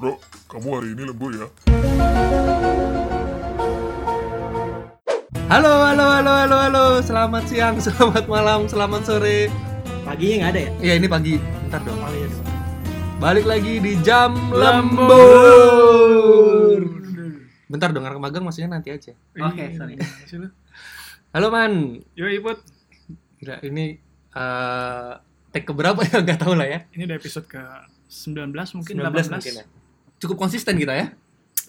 Bro, kamu hari ini lembur ya? Halo, halo, halo, halo, halo. Selamat siang, selamat malam, selamat sore. Paginya nggak ada ya? Ya ini pagi. Bentar dong. Oh iya dong. Balik lagi di jam Lembur. Bentar dong, magang maksudnya nanti aja. Oke, sorry. Halo man. Yo Iput, Gila, ini eh take keberapa ya? Gak tau lah ya. ini udah episode ke 19 mungkin 19 18. mungkin ya. Cukup konsisten kita ya.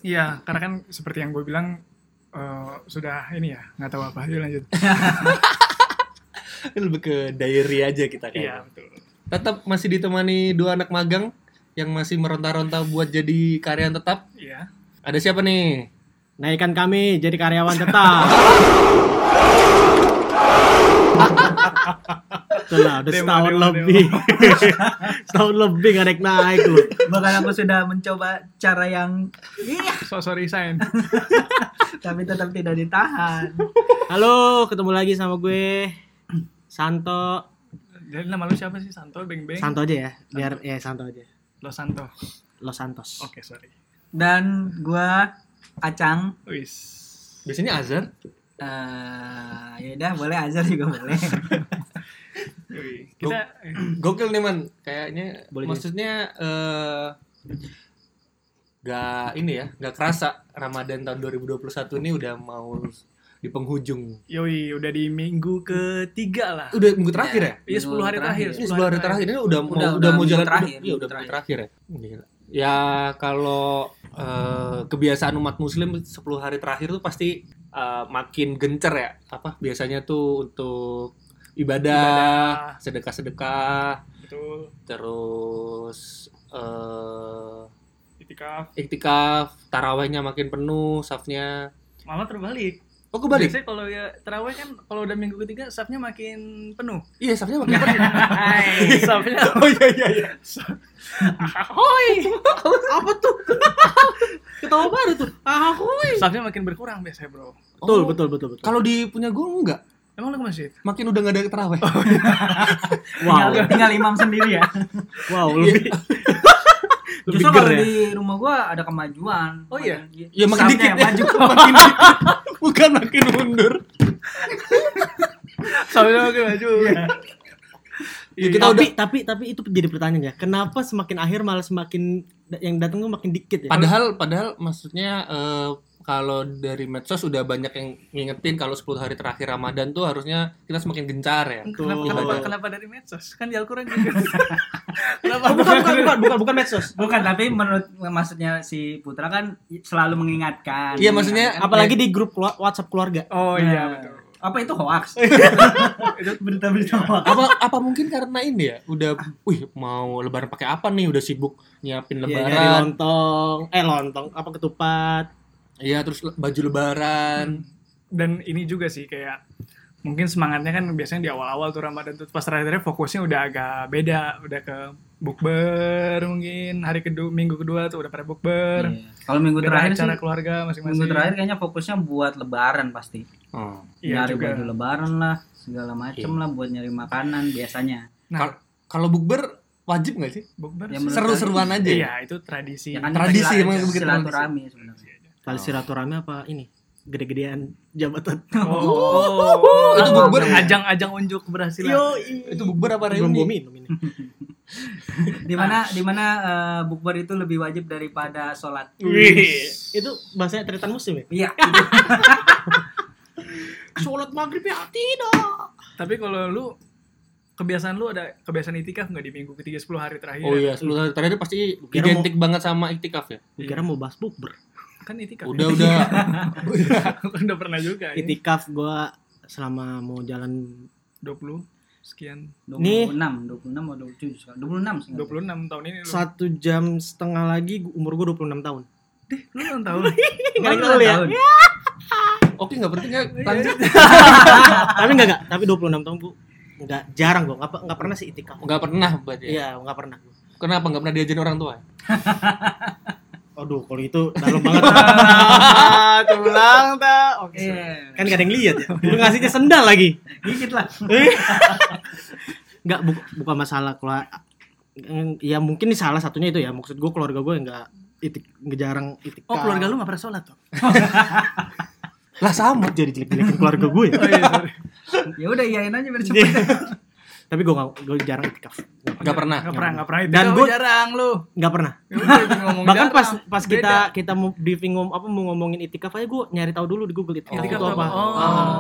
Iya, karena kan seperti yang gue bilang eh, sudah ini ya, nggak tahu apa. Yuk lanjut. Lebih ke diary aja kita Iya, kayaknya. betul. Tetap masih ditemani dua anak magang yang masih meronta-ronta buat jadi karyawan tetap. Iya. Ada siapa nih? Naikkan kami jadi karyawan tetap. Itulah, udah setahun dewa, lebih. setahun lebih nggak naik naik lu. bahkan aku sudah mencoba cara yang iya So sorry sign. tapi tetap tidak ditahan Halo, ketemu lagi sama gue Santo. Jadi nama lu siapa sih? Santo, Beng Beng? Santo aja ya, biar ya Santo aja. Lo Santo. Los Santos. Oke, sorry. dan gua acang Wis. Biasanya Azhar. eh ya udah boleh azar juga boleh. Kita Gokil nih man, kayaknya Boleh maksudnya eh gak ini ya, gak kerasa Ramadan tahun 2021 ini udah mau di penghujung. yoi udah di minggu ketiga lah. Udah minggu terakhir ya? Iya, 10 hari terakhir. Ini 10 hari terakhir ini udah mau Udah, udah, udah mau jalan terakhir, Iya, udah minggu terakhir ya. Gila. Ya kalau eh, kebiasaan umat muslim 10 hari terakhir tuh pasti eh, makin gencer ya. Apa biasanya tuh untuk ibadah, Ibadah. sedekah-sedekah, Betul. terus eh Itikaf. iktikaf, tarawehnya makin penuh, safnya. Malah terbalik. Oh kebalik? Biasanya kalau ya terawih kan kalau udah minggu ketiga safnya makin penuh. Iya, safnya makin penuh. Hai, safnya. oh iya iya iya. Hoi. Apa tuh? Ketawa baru tuh. Ah, hoi. Safnya makin berkurang biasanya, Bro. Betul, Oh, betul, betul, betul. Kalau di punya gue enggak. Emang lu ke masjid? Makin udah nggak ada taraweh. wow, tinggal, tinggal imam sendiri ya wow, lebih lebih justru kalau ya. di rumah gua ada kemajuan Oh iya? Ya makin dikit ya. maju makin dikit. Bukan makin mundur. Safnya makin maju. Ya, kita tapi, udah tapi tapi itu jadi pertanyaan ya. Kenapa semakin akhir malah semakin yang datang tuh makin dikit ya? padahal padahal maksudnya eh, kalau dari medsos sudah banyak yang ngingetin kalau 10 hari terakhir Ramadan tuh harusnya kita semakin gencar ya. Kenapa, kenapa, kenapa dari medsos? Kan di Al-Quran juga. kenapa? Oh, bukan, bukan, bukan, bukan, bukan medsos. bukan tapi menurut maksudnya si Putra kan selalu mengingatkan Iya, maksudnya Mengingatkan. Apalagi di grup WhatsApp keluarga. Oh Nah, iya, betul. apa itu hoax itu berita-berita hoax apa apa mungkin karena ini ya udah wih mau lebaran pakai apa nih udah sibuk nyiapin Iya, lebaran lontong, eh lontong, apa ketupat. Iya terus baju lebaran Dan ini juga sih kayak mungkin semangatnya kan biasanya di awal-awal tuh Ramadan tuh pas terakhir fokusnya udah agak beda, udah ke bukber mungkin hari kedua minggu kedua tuh udah pada bukber. Iya. kalau minggu terakhir acara sih keluarga masing-masing. minggu terakhir kayaknya fokusnya buat lebaran pasti oh. Iya nyari juga. baju lebaran lah segala macem Iya. lah buat nyari makanan biasanya Nah, Kal- kalau bukber wajib nggak sih bukber Ya, seru-seruan aja ya? Iya, itu tradisi. ya kan Tradisi, emang begitu silaturahmi sebenarnya Kali silaturahmi apa ini? Gede-gedean jabatan. Oh, itu bukber ajang-ajang unjuk keberhasilan. itu bukber apa Belum reuni minum ini. di mana di mana eh, bukber itu lebih wajib daripada sholat Wih. Itu bahasanya tretan muslim ya? iya Sholat maghrib ya tidak. Tapi kalau lu kebiasaan lu ada kebiasaan itikaf nggak di minggu ketiga 10 hari terakhir? oh iya sepuluh hari terakhir pasti Kira mau- identik banget sama iktikaf ya Gue kira mau bahas bukber. Kan itikaf. udah udah udah pernah juga. ya. Itikaf gua selama mau jalan 20 sekian 26 26 atau 27 sekarang 26 sih 26 tahun ini lu. satu jam setengah lagi umur gua 26 tahun. Lu ulang tahun. Nggak kenal ya? tahun. oke nggak penting ya lanjut tapi enggak enggak, tapi 26 tahun gua enggak jarang gua, enggak, enggak pernah sih itikaf. nggak pernah berarti ya Iya, enggak pernah. gua. kenapa nggak pernah diajarin orang tua Aduh, kalau itu dalam banget. Ah, Tulang dah. Oke. Iya. Kan gak ada yang lihat ya. Lu ngasihnya sendal lagi. Dikit lah. Enggak bu- bukan masalah keluar ya mungkin ini salah satunya itu ya. Maksud gue keluarga gue enggak itik ngejarang itikaf. Oh keluarga lu gak pernah sholat tuh? Lah sama. jadi jelek-jelekin keluarga gue ya. Oh iya. Ya udah iyain aja biar cepet. Tapi gue gak, gue jarang itikaf. Gak pernah. Gak pernah, gak pernah. Dan gua- jarang lu. Gak pernah. Ya Bahkan pas pas Beda. kita kita mau briefing ngom apa mau ngomongin itikaf aja gue nyari tahu dulu di Google itikaf Itikaf itu apa. Oh. Ah.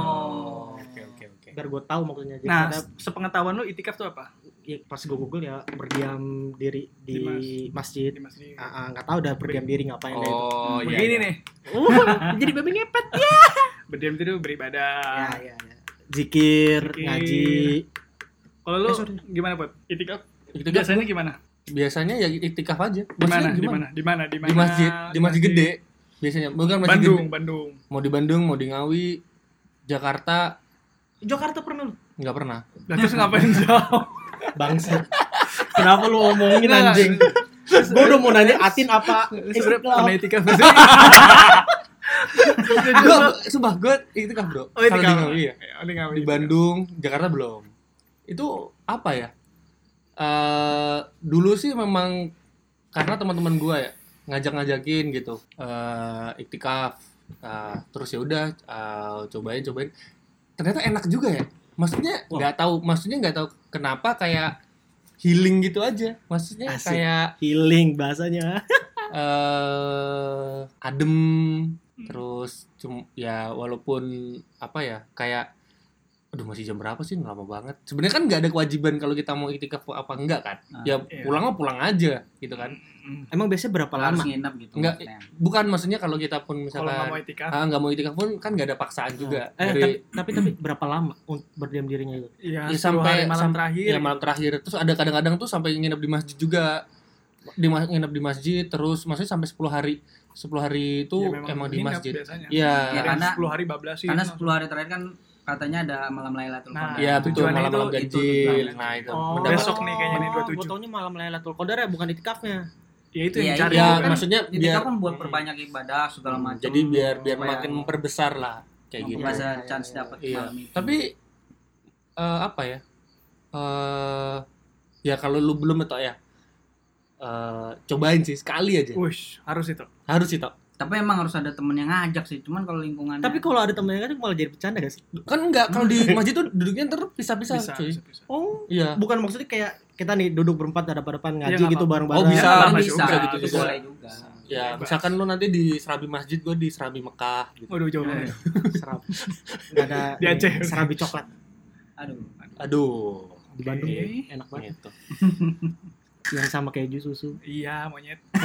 Oke oke oke. Biar gue tahu maksudnya. Jadi Nah, sepengetahuan lu itikaf tuh apa? ya, pas gue Google ya berdiam diri di, Di masjid. Di masjid. Ah, ah, nggak tahu udah berdiam diri ngapain deh itu. Oh iya. Begini iya. nih, Oh, jadi babi ngepet. berdiam itu beribadah. Ya, ya, ya. Zikir, Zikir. ngaji. Kalau lu Eh, gimana, Pot? Itikaf? Itikaf Biasanya gimana? biasanya ya itikaf aja. Di mana? Maksudnya Di mana? Di mana? Di mana? Di masjid, di masjid gede. Biasanya bukan masjid Bandung, gede. Bandung. Mau di Bandung, mau di Ngawi, Jakarta Jakarta pernah lu? nggak pernah. Lah terus ngapain jauh? Bangsa. Kenapa lu omongin Nggak, anjing? Gue udah mau nanya Atin apa? Pernah itikaf? Gue, sumpah gue itikaf bro. Oh, Kalau di. Ngawi ya. Ya, di Ngawi. Di Bandung, Jakarta belum. Itu apa ya? eh dulu sih memang karena teman-teman gue ya ngajak-ngajakin gitu eh iktikaf Eh, terus ya udah eh, cobain cobain ternyata enak juga ya maksudnya nggak tahu maksudnya nggak tahu kenapa kayak healing gitu aja maksudnya Asik. kayak Healing bahasanya. eh adem terus cum ya walaupun apa ya kayak aduh masih jam berapa sih lama banget sebenarnya kan nggak ada kewajiban kalau kita mau iktikaf apa enggak kan Ah, ya iya. pulang mah pulang aja gitu kan Mm. Emang biasanya berapa Harus lama? nginep gitu. Enggak, maksudnya. bukan maksudnya kalau kita pun Kalau nggak mau misalkan itikaf, ah nggak mau iktikaf pun kan nggak ada paksaan juga Eh, dari tapi, tapi tapi berapa lama untuk berdiam dirinya itu? ya, ya, 10 sampai hari malam sam- terakhir. ya malam terakhir terus ada kadang-kadang tuh sampai nginep di masjid juga di nginep di masjid terus maksudnya sampai 10 hari 10 hari itu Ya, emang, di masjid biasanya. Iya. Ya, yang karena- 10 hari bablasin. Karena 10 hari terakhir kan katanya ada malam Lailatul Nah, Qadar. Iya betul tujuannya malam-malam itu- itu ganjil. Nah itu. Oh, mendapat- besok nih kayaknya nih, 27. Gue taunya malam Lailatul Qadar ya bukan itikafnya. Ya itu Iya, yang cari. Ya itu kan maksudnya biar kan buat perbanyak ibadah segala Hmm, macam. jadi biar biar supaya makin memperbesar lah kayak gitu. memperbesar chance dapat Iya. malam itu. Tapi eh, apa ya? eh ya kalau lu belum atau ya eh cobain sih sekali aja. Wush, harus itu. Harus sih Tok. Tapi emang harus ada temen yang ngajak sih. Cuman kalau lingkungannya Tapi kalau ada temennya kan malah jadi bercanda gak sih? Kan enggak kalau di masjid tuh duduknya ntar pisah-pisah Bisa, cuy. bisa, bisa. Oh, Iya. bukan maksudnya kayak kita nih duduk berempat ada depan ngaji Iya, nggak gitu bareng-bareng. Oh, bisa. Kan Bisa bisa, juga gitu boleh juga. Ya, misalkan lu nanti di Serabi Masjid, gue di Serabi Mekah gitu. Waduh, jauh banget. Serap. Gak ada Di Aceh. serabi coklat Aduh. Aduh. di Bandung enak banget. Yang sama keju susu. Iya, monyet.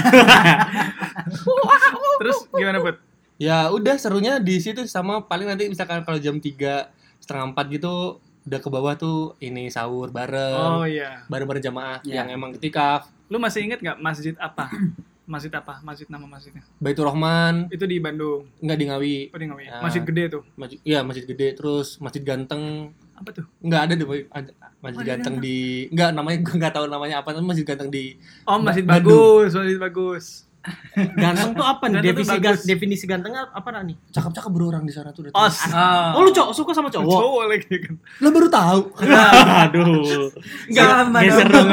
Terus gimana, Bud? Ya udah serunya di situ sama paling nanti misalkan kalau jam 3 setengah 4 gitu udah ke bawah tuh ini sahur bareng Oh iya. bareng-bareng jamaah Iya. yang emang ketikaf Lu masih inget nggak masjid apa? Masjid apa? Masjid nama masjidnya? Baitur Rahman Itu di Bandung. enggak di Ngawi Oh, di Ngawi. Ah. Masjid gede tuh. masjid iya masjid gede terus masjid ganteng Apa tuh? enggak ada deh masjid Masjid ganteng di enggak namanya gue enggak tahu namanya apa tapi masjid ganteng di Oh, masjid Ba- bagus, masjid bagus. Ganteng tuh apa nih? Ganteng tuh Definisi bagus. ga- definisi gantengnya apa nih? cakep-cakep bro orang di sana tuh udah Oh, tulis. Oh, Oh, lu cowok suka sama cowok? cowok lagi kan. lo baru tahu Aduh. Enggak, Geser dong.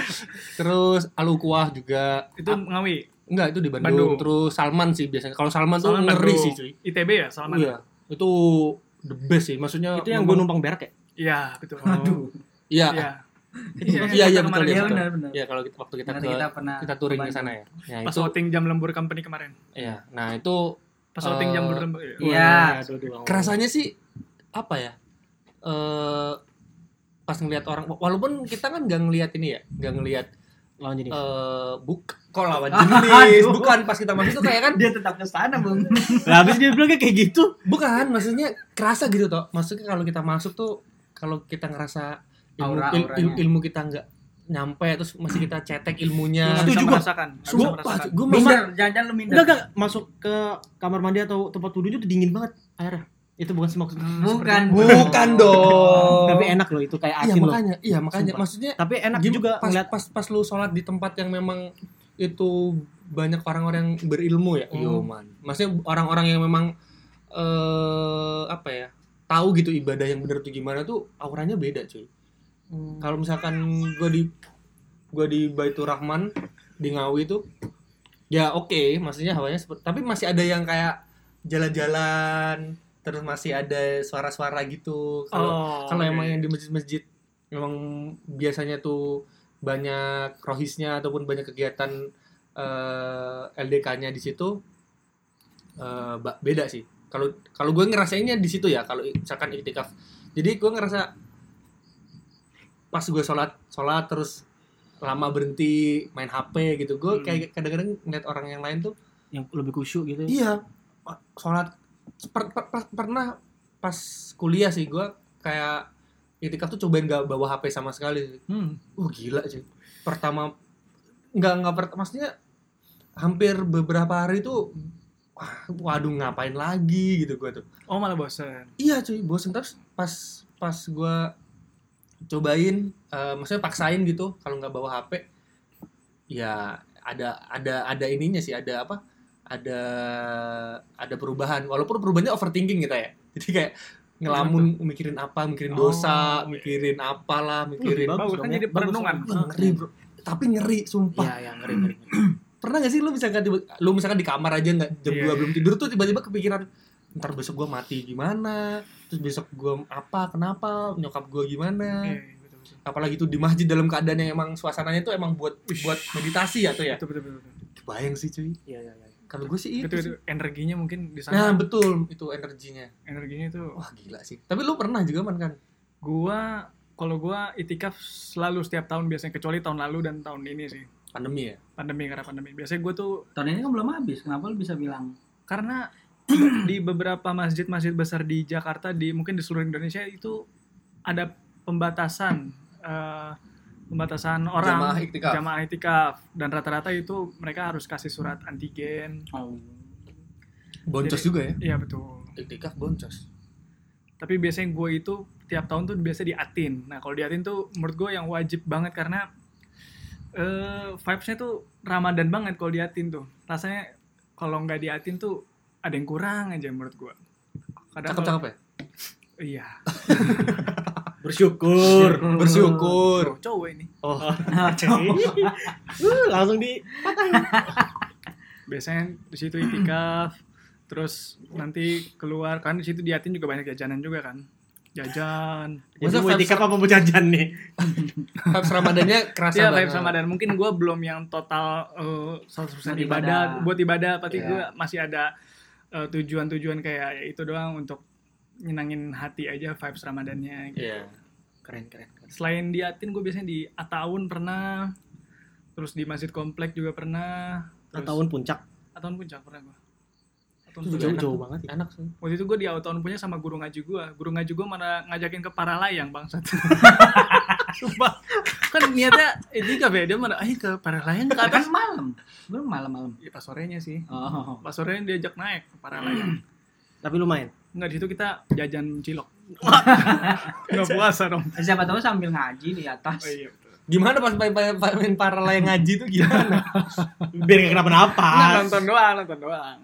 terus Alukuah juga Itu Ngawi. enggak itu di Bandung. Bandung. terus Salman sih biasanya kalau Salman, tuh Salman ngeri Bandung. sih cuy ITB ya, Salman. Iya, itu the best sih. Maksudnya Itu yang gue numpang berak ya? Iya, betul. Aduh. Iya. Iya. Iya, iya, iya, betul, iya, Iya betul. benar benar. Iya, kalau kita, waktu kita ke kita pernah kita touring ke sana ya. Ya, Pas itu voting jam lembur company kemarin. iya. Nah, itu Pas Eh, jam lembur. Iya. Kerasanya sih apa ya? Eh pas ngelihat orang walaupun kita kan nggak ngelihat ini ya, nggak ngelihat lawan jenis. eh buk kok lawan jenis bukan pas kita masuk tuh kayak kan Dia tetap ke sana, Bung. Lah habis dia bilang kayak gitu. bukan maksudnya kerasa gitu toh maksudnya kalau kita masuk tuh kalau kita ngerasa ilmu, il- il- Aura-auranya. ilmu kita nggak nyampe terus masih kita cetek ilmunya bisa gua. merasakan. gue Minder, jangan-jangan lu minder. Enggak enggak masuk ke kamar mandi atau tempat wudhunya tuh dingin banget airnya. Itu bukan maksudnya. Bukan. bukan dong Tapi enak loh itu kayak iya asin loh. makanya iya makanya Sumpah. maksudnya Tapi enak gim- juga pas, ngeliat pas pas lu sholat di tempat yang memang itu banyak orang-orang yang berilmu ya Hmm. yo man maksudnya orang-orang yang memang eh apa ya tahu gitu ibadah yang bener tuh gimana tuh auranya beda cuy Hmm. kalau misalkan gue di gue di Baitur Rahman di Ngawi itu ya oke maksudnya hawanya seperti tapi masih ada yang kayak jalan-jalan terus masih ada suara-suara gitu. Kalau Oh, kalau emang yang di masjid-masjid memang biasanya tuh banyak rohisnya ataupun banyak kegiatan eh, LDK-nya di situ ba- beda sih. Kalau kalau gue ngerasainnya di situ ya kalau misalkan iktikaf jadi gue ngerasa pas gue sholat sholat terus lama berhenti main HP gitu gue Hmm. kayak kadang-kadang ngeliat orang yang lain tuh yang lebih khusyuk gitu iya sholat per- per- per- pernah pas kuliah sih gue kayak iktikaf tuh cobain gak bawa HP sama sekali Hmm. uh gila sih pertama nggak nggak per- maksudnya hampir beberapa hari tuh wah, waduh ngapain lagi gitu gue tuh Oh malah bosen. iya cuy bosen terus pas pas gue cobain eh, maksudnya paksain gitu kalau nggak bawa HP ya ada ada ada ininya sih ada apa ada ada perubahan. Walaupun perubahannya overthinking gitu ya. Jadi kayak ngelamun mikirin apa mikirin dosa Oh, mikirin apalah mikirin Bagus kan ya. jadi perenungan. ngeri bro. Tapi ngeri sumpah. Iya yang ngeri ngeri pernah gak sih lu misalkan tiba, lu misalkan di kamar aja nggak jam Iya, 2 iya. belum tidur tuh tiba-tiba kepikiran ntar besok gua mati gimana? Terus besok gua apa kenapa nyokap gua gimana? Betul, betul. apalagi tuh di masjid dalam keadaan yang emang suasananya tuh emang buat Uish. buat meditasi ya tuh ya. Betul, betul, betul, betul. kebayang sih cuy. Iya iya iya kalau gue sih itu sih. betul. Energinya mungkin di nah sana. betul itu energinya Energinya itu wah gila sih tapi lu pernah juga man kan gua kalau gua itikaf selalu setiap tahun biasanya kecuali tahun lalu dan tahun ini sih pandemi ya pandemi karena pandemi biasanya gua tuh Tahun ini kan belum habis. Kenapa lu bisa bilang? karena di beberapa masjid-masjid besar di Jakarta di mungkin di seluruh Indonesia itu ada pembatasan eh, pembatasan orang Jamaah iktikaf. jamaah iktikaf. dan rata-rata itu mereka harus kasih surat antigen. Oh. boncos Jadi- juga ya? iya betul. Iktikaf boncos. Tapi biasanya gue itu tiap tahun tuh biasa diatin nah kalau diatin tuh menurut gue yang wajib banget karena eh vibesnya tuh Ramadan banget kalau diatin tuh. Rasanya kalau nggak diatin tuh ada yang kurang aja menurut gue kadang cakep cakep ya? Iya bersyukur. Bersyukur. Tuh, cowok ini. Oh. Nah, Uh, langsung di biasanya di situ itikaf terus nanti keluar. Kan di situ diatin juga banyak jajanan juga kan. Jajan. Masa mau itikaf apa mau jajan nih? Vibes Ramadannya kerasa Iya, banget. vibes Ramadan. Mungkin gue belum yang total eh, 100% Buat ibadah. ibadah. Buat ibadah, pasti Iya. gue masih ada eh, tujuan-tujuan kayak ya itu doang untuk nyenangin hati aja vibes Ramadannya. Gitu. iya keren keren keren Selain di Atin, gue biasanya di Ataun pernah. Terus di Masjid Komplek juga pernah. Terus, tahun puncak Ataun Puncak pernah gue. Ataun itu Puncak. jauh jauh banget ya enak sih Waktu itu gue di Ataun punya sama guru ngaji gue. Guru ngaji gue mana ngajakin ke Paralayang bangsat. Sumpah. Kan niatnya itikaf ya, dia mana ayo ke Paralayang ke kan atas. malam. Belum malam-malam. Ya, pas sorenya sih. Oh. Pas sorenya diajak naik ke Paralayang. tapi lumayan Enggak di situ kita jajan cilok. Enggak puasa dong. Siapa tahu sambil ngaji di atas. Oh iya betul. gimana pas main, para layang ngaji tuh gimana biar gak kenapa-napa Nah, nonton doang, nonton doang.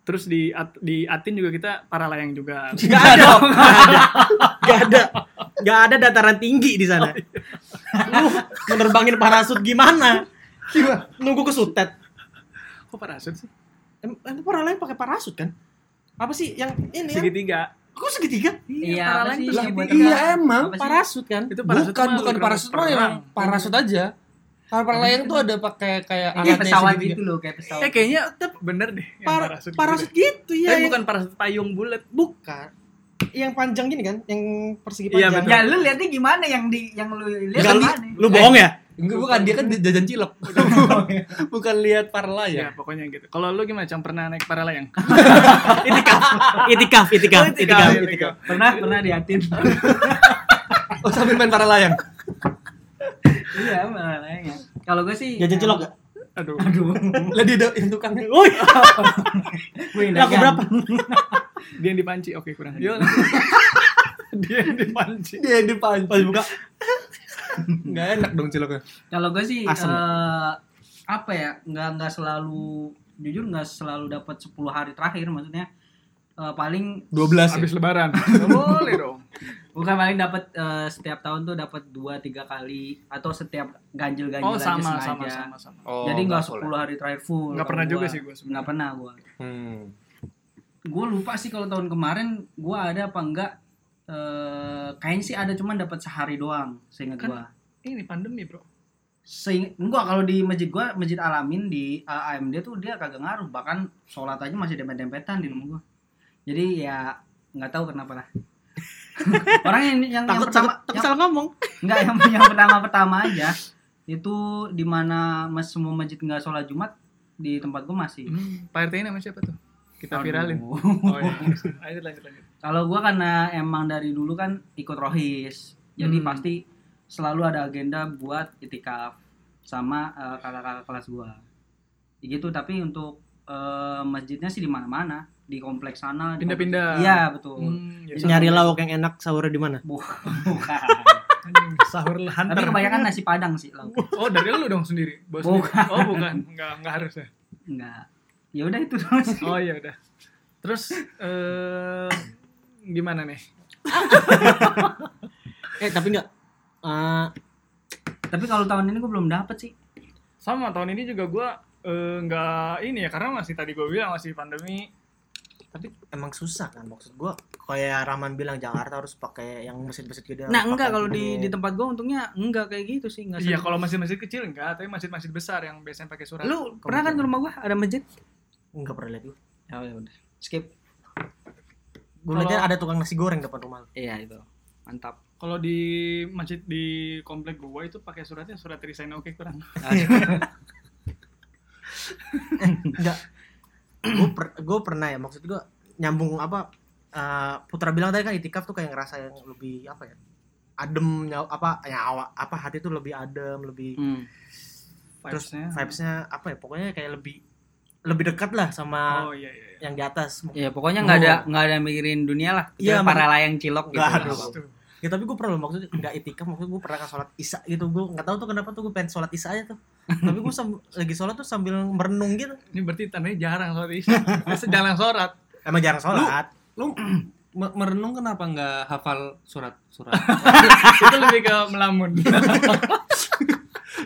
Terus di At- di Atin juga kita Paralayang juga. Gak ada, gak ada, gak ada, gak ada dataran tinggi di sana. Lu menerbangin parasut gimana? Gimana? Nunggu kesutet. Kok parasut sih? Em, Emang para lain pakai parasut kan? Apa sih yang ini? Ya? Segitiga. Kok segitiga? Iya, yang segitiga. iya emang? Parasut kan? Itu parasut bukan bukan parasut mah emang parasut aja kalau para layang tuh ada pakai kayak Kayak alatnya pesawat segitiga. gitu loh, kayak pesawat. Eh kayaknya bener deh yang Par- parasut. parasut gitu. gitu ya. Tapi yang- bukan parasut payung bulat. bukan. Yang panjang gini kan, yang persegi Iya, panjang. betul. Ya lu lihatnya gimana yang di yang lu lihat gimana? lu bohong ya? Enggak, bukan dia kan jajan cilok bukan lihat para Ya, pokoknya gitu. Kalau lu gimana? Cang pernah naik Paralayang? Itikaf, itikaf, itikaf, Oh, itikaf, itikaf, itikaf. Pernah pernah diatin. oh sambil main para layang iya, mana ya. Kalau gue sih Jajan cilok gak? Aduh. Aduh. lah dia yang tukangnya Woi, Gue laku berapa? Dia yang dipanci. Oke, kurang. Yuk. Dia yang dipanci. dia yang dipanci Pas buka. Nggak enak dong ciloknya Kalau gue sih Asem. eh, apa ya? Nggak nggak selalu jujur nggak selalu dapat 10 hari terakhir maksudnya eh, paling 12 ya? Habis lebaran. Nggak boleh dong. Bukan paling dapat eh, setiap tahun tuh dapat dua tiga kali atau setiap ganjil-ganjil Oh aja sama sengaja. sama sama sama. Oh, Jadi nggak 10 hari terakhir full. Nggak pernah juga gua. sih gua sebenarnya. Nggak pernah gua. ya? Hmm. Gue lupa sih kalau tahun kemarin gua ada apa enggak eh kayaknya sih ada cuman dapat sehari doang seingat Kan- gua. Ini pandemi, Bro. Seingat enggak kalau di masjid gua Masjid Alamin di uh, AMD tuh dia kagak ngaruh bahkan sholat aja masih dempet-dempetan di rumah gua. Jadi ya nggak tahu kenapa lah. Orang yang yang, yang Takut pertama takut takut yang, salah ngomong. Enggak yang yang pertama-pertama aja itu di mana mas semua masjid nggak sholat Jumat di tempat gua masih. Hmm, Pak RT ini nama siapa tuh? Kita Aduh. viralin. Oh iya. Lanjut lanjut lanjut. Kalau gua karena emang dari dulu kan ikut rohis, jadi Hmm. pasti selalu ada agenda buat itikaf sama eh, kakak-kakak kelas gua. Ya Gitu, tapi untuk eh, masjidnya sih di mana-mana, di kompleks sana. Pindah-pindah. kompleks- Iya betul. Hmm, ya, Nyari lauk yang enak sahurnya di mana? Bukan. sahur tapi hunter. kebanyakan nasi padang sih lauk. Oh, dari lu dong sendiri. Bos Bukan. Oh, bukan. Enggak, enggak harus ya. Enggak. Ya udah itu doang sih. Oh iya udah. Terus eh gimana nih? Eh tapi enggak eh Tapi kalau tahun ini gua belum dapet sih. Sama tahun ini juga gua eh, nggak ini ya karena masih tadi gue bilang masih pandemi. tapi emang susah kan maksud gua kayak Rahman bilang Jakarta harus pakai yang mesin-mesin gede Nah, enggak kalau di di tempat gua untungnya enggak kayak gitu sih, enggak Iya kalau masjid-masjid kecil enggak, tapi masjid-masjid besar yang biasanya pakai surat. Lu pernah kan ke rumah gua ada masjid? enggak pernah lihat gua Ya udah. Skip. Gua Kalau- lihatnya ada tukang nasi goreng depan rumah. Iya itu. Mantap. Kalau di masjid di komplek gua itu pakai suratnya surat resign oke kurang. enggak gua per, gua pernah ya maksud gua nyambung apa eh, Putra bilang tadi kan itikaf tuh kayak ngerasa yang lebih apa ya adem nyaw, apa ya awak apa hati tuh lebih adem lebih Hmm. terus Vibes-nya. vibesnya apa ya pokoknya kayak lebih lebih dekat lah sama Oh iya iya. iya. yang di atas Ya pokoknya nggak Oh. ada nggak ada mikirin dunia lah. Iya, para layang cilok gitu. Harus. Tuh. ya tapi gue pernah maksudnya nggak itikaf maksudnya gue pernah kan sholat isya gitu gue nggak tahu tuh kenapa tuh gue pengen sholat isya aja tuh tapi gue lagi sholat tuh sambil merenung gitu Ini berarti tandanya jarang sholat isya. Biasa jarang sholat. emang jarang sholat Lu me- merenung kenapa nggak hafal surat-surat? itu lebih ke melamun.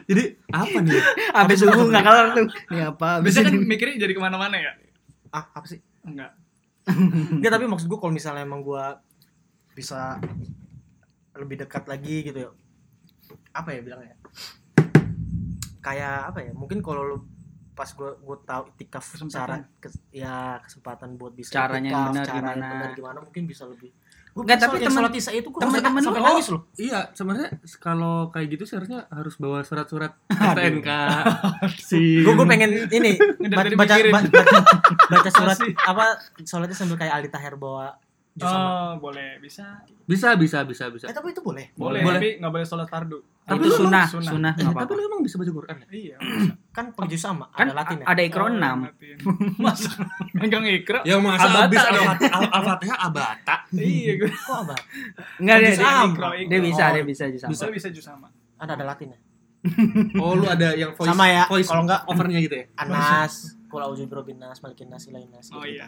Jadi apa nih? Habis subuh nggak kelar tuh. Ini apa? Biasanya kan ini. mikirnya jadi ke mana-mana ya. ah apa sih Enggak. Enggak tapi maksud gue kalau misalnya emang gue bisa lebih dekat lagi gitu ya apa ya bilangnya kayak apa ya mungkin kalau lu pas gue gue tahu itikaf Kesempatan. cara kes- ya kesempatan buat bisa Caranya yang itikaf, benar cara yang gimana. benar gimana mungkin bisa lebih gue Nggak, tapi temen- sholat isya itu temen-temen sampai nangis loh. Iya, sebenarnya kalau kayak gitu sih harusnya harus bawa surat-surat STNK. si gue gue pengen ini baca baca, baca, baca- surat apa sholatnya sambil kayak Aldi Taher bawa Oh, boleh. Bisa. bisa bisa bisa bisa. eh tapi itu boleh Boleh, Boleh. tapi nggak boleh sholat fardu. Tapi itu sunnah. sunnah Eh, tapi lu emang bisa baca Quran ya? Iya. kan pakai jus sama Kan ada latin ya ada Oh, 6. Latin. Masa megang ikra? Ya masa Abata habis Al- Al-Fatihah abata. Iya, gue. kok apa Enggak dia, dia, bisa, dia bisa jus sama. Bisa bisa jus sama. ada ada latinnya Oh, lu ada yang voice Sama ya, voice kalau nggak- overnya gitu ya? Anas kula uzu binas malikin nas ilahin nas Oh gitu. iya.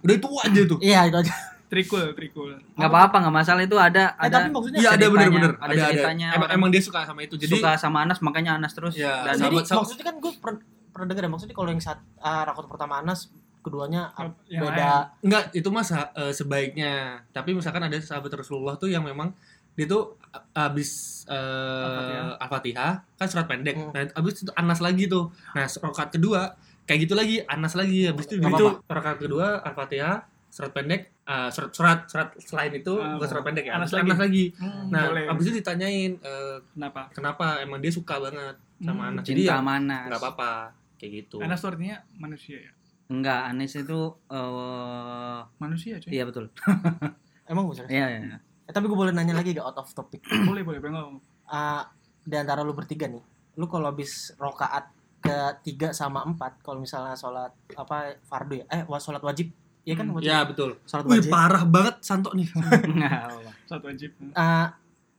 Udah itu aja tuh. iya itu aja Trikul, trikul. Enggak apa-apa, enggak masalah itu ada eh, ada tapi maksudnya Iya ada bener-bener. ada ceritanya Emang, orang- emang dia suka sama itu. Jadi suka sama Anas makanya Anas terus Iya, dan jadi sahabat- sahabat- maksudnya kan gue pernah pernah dengar ya maksudnya kalau yang saat uh, rakot pertama Anas keduanya uh, Yang beda enggak itu mah sa- eh, sebaiknya. Tapi misalkan ada sahabat Rasulullah tuh yang memang dia tuh abis eh, Al-Fatihah. Al-Fatihah kan surat pendek. Hmm. Nah, abis itu Anas lagi tuh. Nah, rakaat kedua kayak gitu lagi Anas lagi habis itu Nggak itu rakaat kedua Al-Fatihah surat pendek eh, surat surat surat selain itu Ah, bukan surat pendek ya Anas Anas, lagi. lagi. Hmm, Nah, boleh. abis itu ditanyain eh, Kenapa? kenapa emang dia suka banget sama Hmm, Anas. Jadi cinta ya sama Anas. nggak apa-apa kayak gitu. Anas artinya manusia ya. Enggak, Anas itu eh Manusia cuy. iya betul. emang bisa Iya, iya. eh, tapi gue boleh nanya lagi gak out of topic Boleh, boleh, boleh ngomong. uh, di antara lu bertiga nih lu kalau habis rokaat ketiga sama empat kalau misalnya sholat apa fardu ya eh sholat wajib Iya kan Hmm. wajib Ya betul. Wih wajib parah banget Santo nih. Apa-apa. Satu wajib. uh,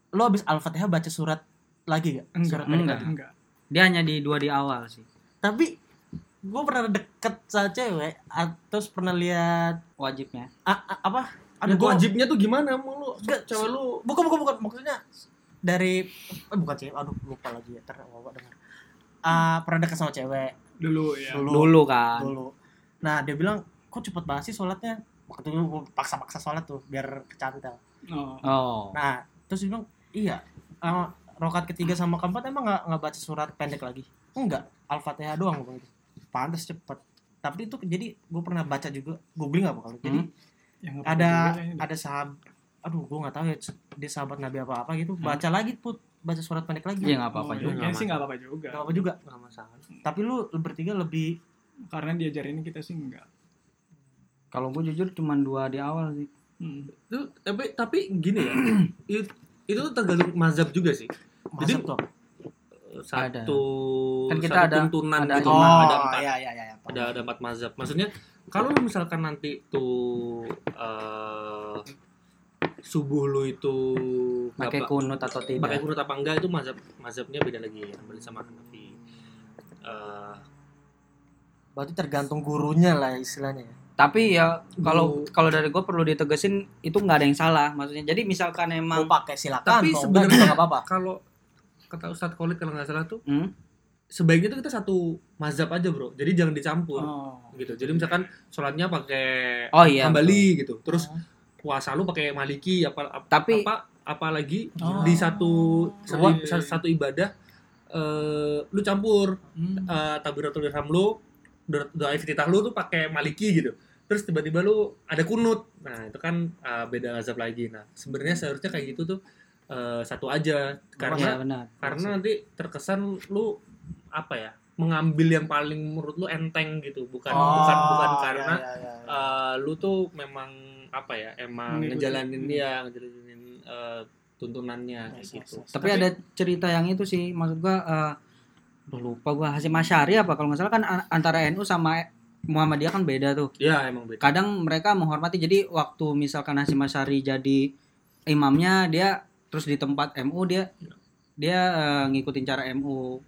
lu habis al-fatihah baca surat lagi gak Enggak, surat enggak. Enggak. Dia hanya di dua di awal sih. tapi gue pernah deket sama cewek atau pernah lihat Wajibnya. ah, ah, apa Aduh, Yang gua wajibnya tuh gimana mau lu? Enggak, Cewek lu bukan bukan bukan maksudnya dari eh, bukan sih aduh lupa lagi ya ter bawa dengar Ah, pernah dekat sama cewek dulu ya dulu Dulu kan. dulu nah dia bilang kok cepet banget sih sholatnya waktu itu gua paksa-paksa sholat tuh biar kecantel oh. Oh. nah terus dia bilang iya eh, rokat ketiga sama keempat emang nggak nggak baca surat pendek lagi enggak al-fatihah doang gua bilang pantas cepet tapi itu jadi gue pernah baca juga googling apa kalau jadi Hmm. Yang nggak ada kayaknya. ada sahabat aduh gue nggak tahu ya dia sahabat nabi apa apa gitu baca lagi put baca surat pendek lagi Iya nggak apa-apa Oh, juga. sih nggak apa-apa juga Gak apa juga nggak masalah. tapi lu bertiga lebih karena diajarin kita sih enggak Kalau gue jujur cuma dua di awal sih. Hmm. Itu tapi tapi gini ya. itu, itu tuh tergantung mazhab juga sih. masuk tuh Satu Kan kita satu ada- tuntunan ada gitu. imam. ada empat ya ya ya, ya. ada ada empat mazhab. Maksudnya kalau misalkan nanti tuh eh subuh lu itu Pakai kunut atau pakai tidak? kunut apa enggak itu mazhab mazhabnya beda lagi ya Hambali sama Hanafi. Eh, berarti tergantung gurunya lah istilahnya ya. Tapi ya kalau kalau dari gue perlu ditegesin itu nggak ada yang salah. Maksudnya jadi misalkan mau emang pakai silakan Tapi sebenarnya- nggak apa-apa kalau kata Ustadz Khalid kalau nggak salah tuh Hmm? sebaiknya tuh kita satu mazhab aja bro jadi jangan dicampur Oh. gitu jadi misalkan sholatnya pakai Oh iya. Hambali gitu terus puasa lu pakai Maliki apa apa Tapi- apa apalagi Oh. di satu satu, iya, iya. satu ibadah eh lu campur Hmm. eh takbiratul ihram lu doa doa iftitah lu tuh pakai Maliki gitu terus tiba-tiba lu ada kunut nah itu kan eh, beda mazhab lagi nah sebenarnya seharusnya kayak gitu tuh eh, satu aja Iya karena benar. karena nanti terkesan lu apa ya mengambil yang paling menurut lu enteng gitu bukan Oh, bukan bukan ya, karena ya, ya, ya. eh, lu tuh memang apa ya emang Mengikuti. ngejalanin Hmm. dia ngejalanin eh, tuntunannya kayak gitu yes. Tapi ada cerita yang itu sih, maksud gua eh aduh, lupa gua Hasim Asyari apa kalau nggak salah kan antara NU sama Muhammadiyah kan beda tuh. ya emang beda Kadang mereka menghormati jadi waktu misalkan Hasim Asyari jadi imamnya dia terus di tempat MU dia dia eh, ngikutin cara MU.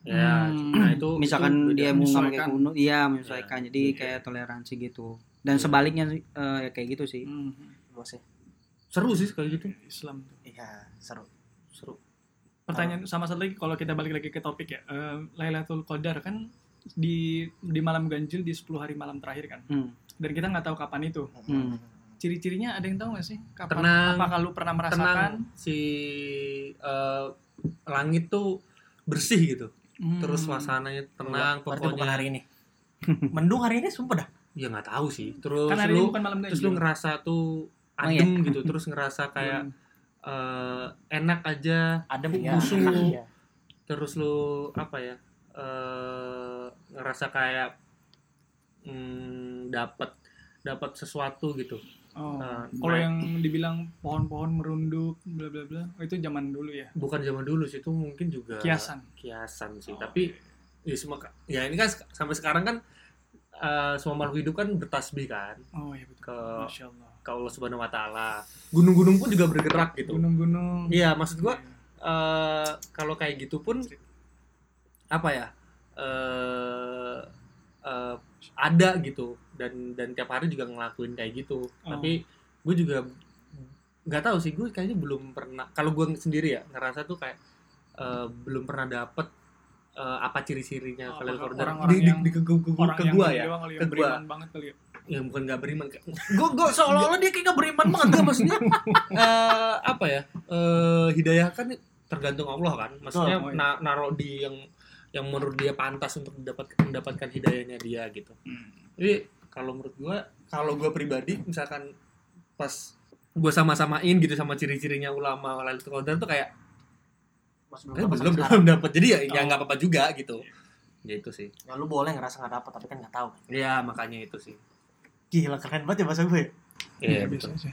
ya Hmm. nah itu Misalkan itu dia mau nggak pakai kunut, iya menyesuaikan. Ya, jadi iya. kayak toleransi gitu. Dan Iya. sebaliknya sih, eh, ya kayak gitu sih. Hmm. Gua sih seru sih kayak gitu Islam tuh. iya seru seru Pertanyaan sama satu lagi kalau kita balik lagi ke topik ya. Eh, Lailatul Qadar kan di di malam ganjil di 10 hari malam terakhir kan. Hmm. Dan kita nggak tahu kapan itu. Hmm. Ciri-cirinya ada yang tahu nggak sih? Kapan Tenang. apa kalau pernah merasakan? tenang si eh, langit tuh bersih gitu Hmm. terus suasananya tenang berarti pokoknya bukan hari ini mendung hari ini sumpah dah ya nggak tahu sih terus Kan hari ini lu bukan malam terus lu ngerasa tuh Oh, adem gitu terus ngerasa kayak eh, enak aja adem ya busuk. enak, iya. terus lu apa ya eh ngerasa kayak hmm, dapat dapat sesuatu gitu Oh. Nah, kalau nah. yang dibilang pohon-pohon merunduk bla bla bla, oh, itu zaman dulu ya. bukan zaman dulu sih itu mungkin juga Kiasan. kiasan sih Oh, tapi ya semua ya ini kan sampai sekarang kan eh, semua makhluk hidup kan bertasbih kan Oh iya betul. ke Masya Allah. ke Allah Subhanahu Wa Taala gunung-gunung pun juga bergerak gitu Gunung-gunung. iya maksud gua eh kalau kayak gitu pun apa ya eh eh, ada gitu dan dan tiap hari juga ngelakuin kayak gitu Oh. tapi gue juga nggak tahu sih gue kayaknya belum pernah kalau gue sendiri ya ngerasa tuh kayak eh, belum pernah dapet eh, apa ciri-cirinya Oh, kalau orang-orang di, di, yang- di ke, ke, ke, Orang ke ini ya ke banget kali ya. ya bukan nggak beriman gue gue seolah-olah dia kayak gak beriman banget enggak maksudnya eh, apa ya eh, hidayah kan tergantung Allah kan maksudnya Betul. na- naruh di yang yang menurut dia pantas untuk mendapat mendapatkan hidayahnya dia gitu. Hmm. jadi kalau menurut gua kalau gua pribadi misalkan pas gua sama-samain gitu sama ciri-cirinya ulama Lailatul Qadar tuh kayak eh, belum belum dapat jadi ya ya Oh. nggak apa-apa juga gitu. Ya itu sih. Ya lu boleh ngerasa nggak dapet tapi kan nggak tahu. Ya makanya itu sih. Gila keren banget ya bahasa gue Iya, biasa betul.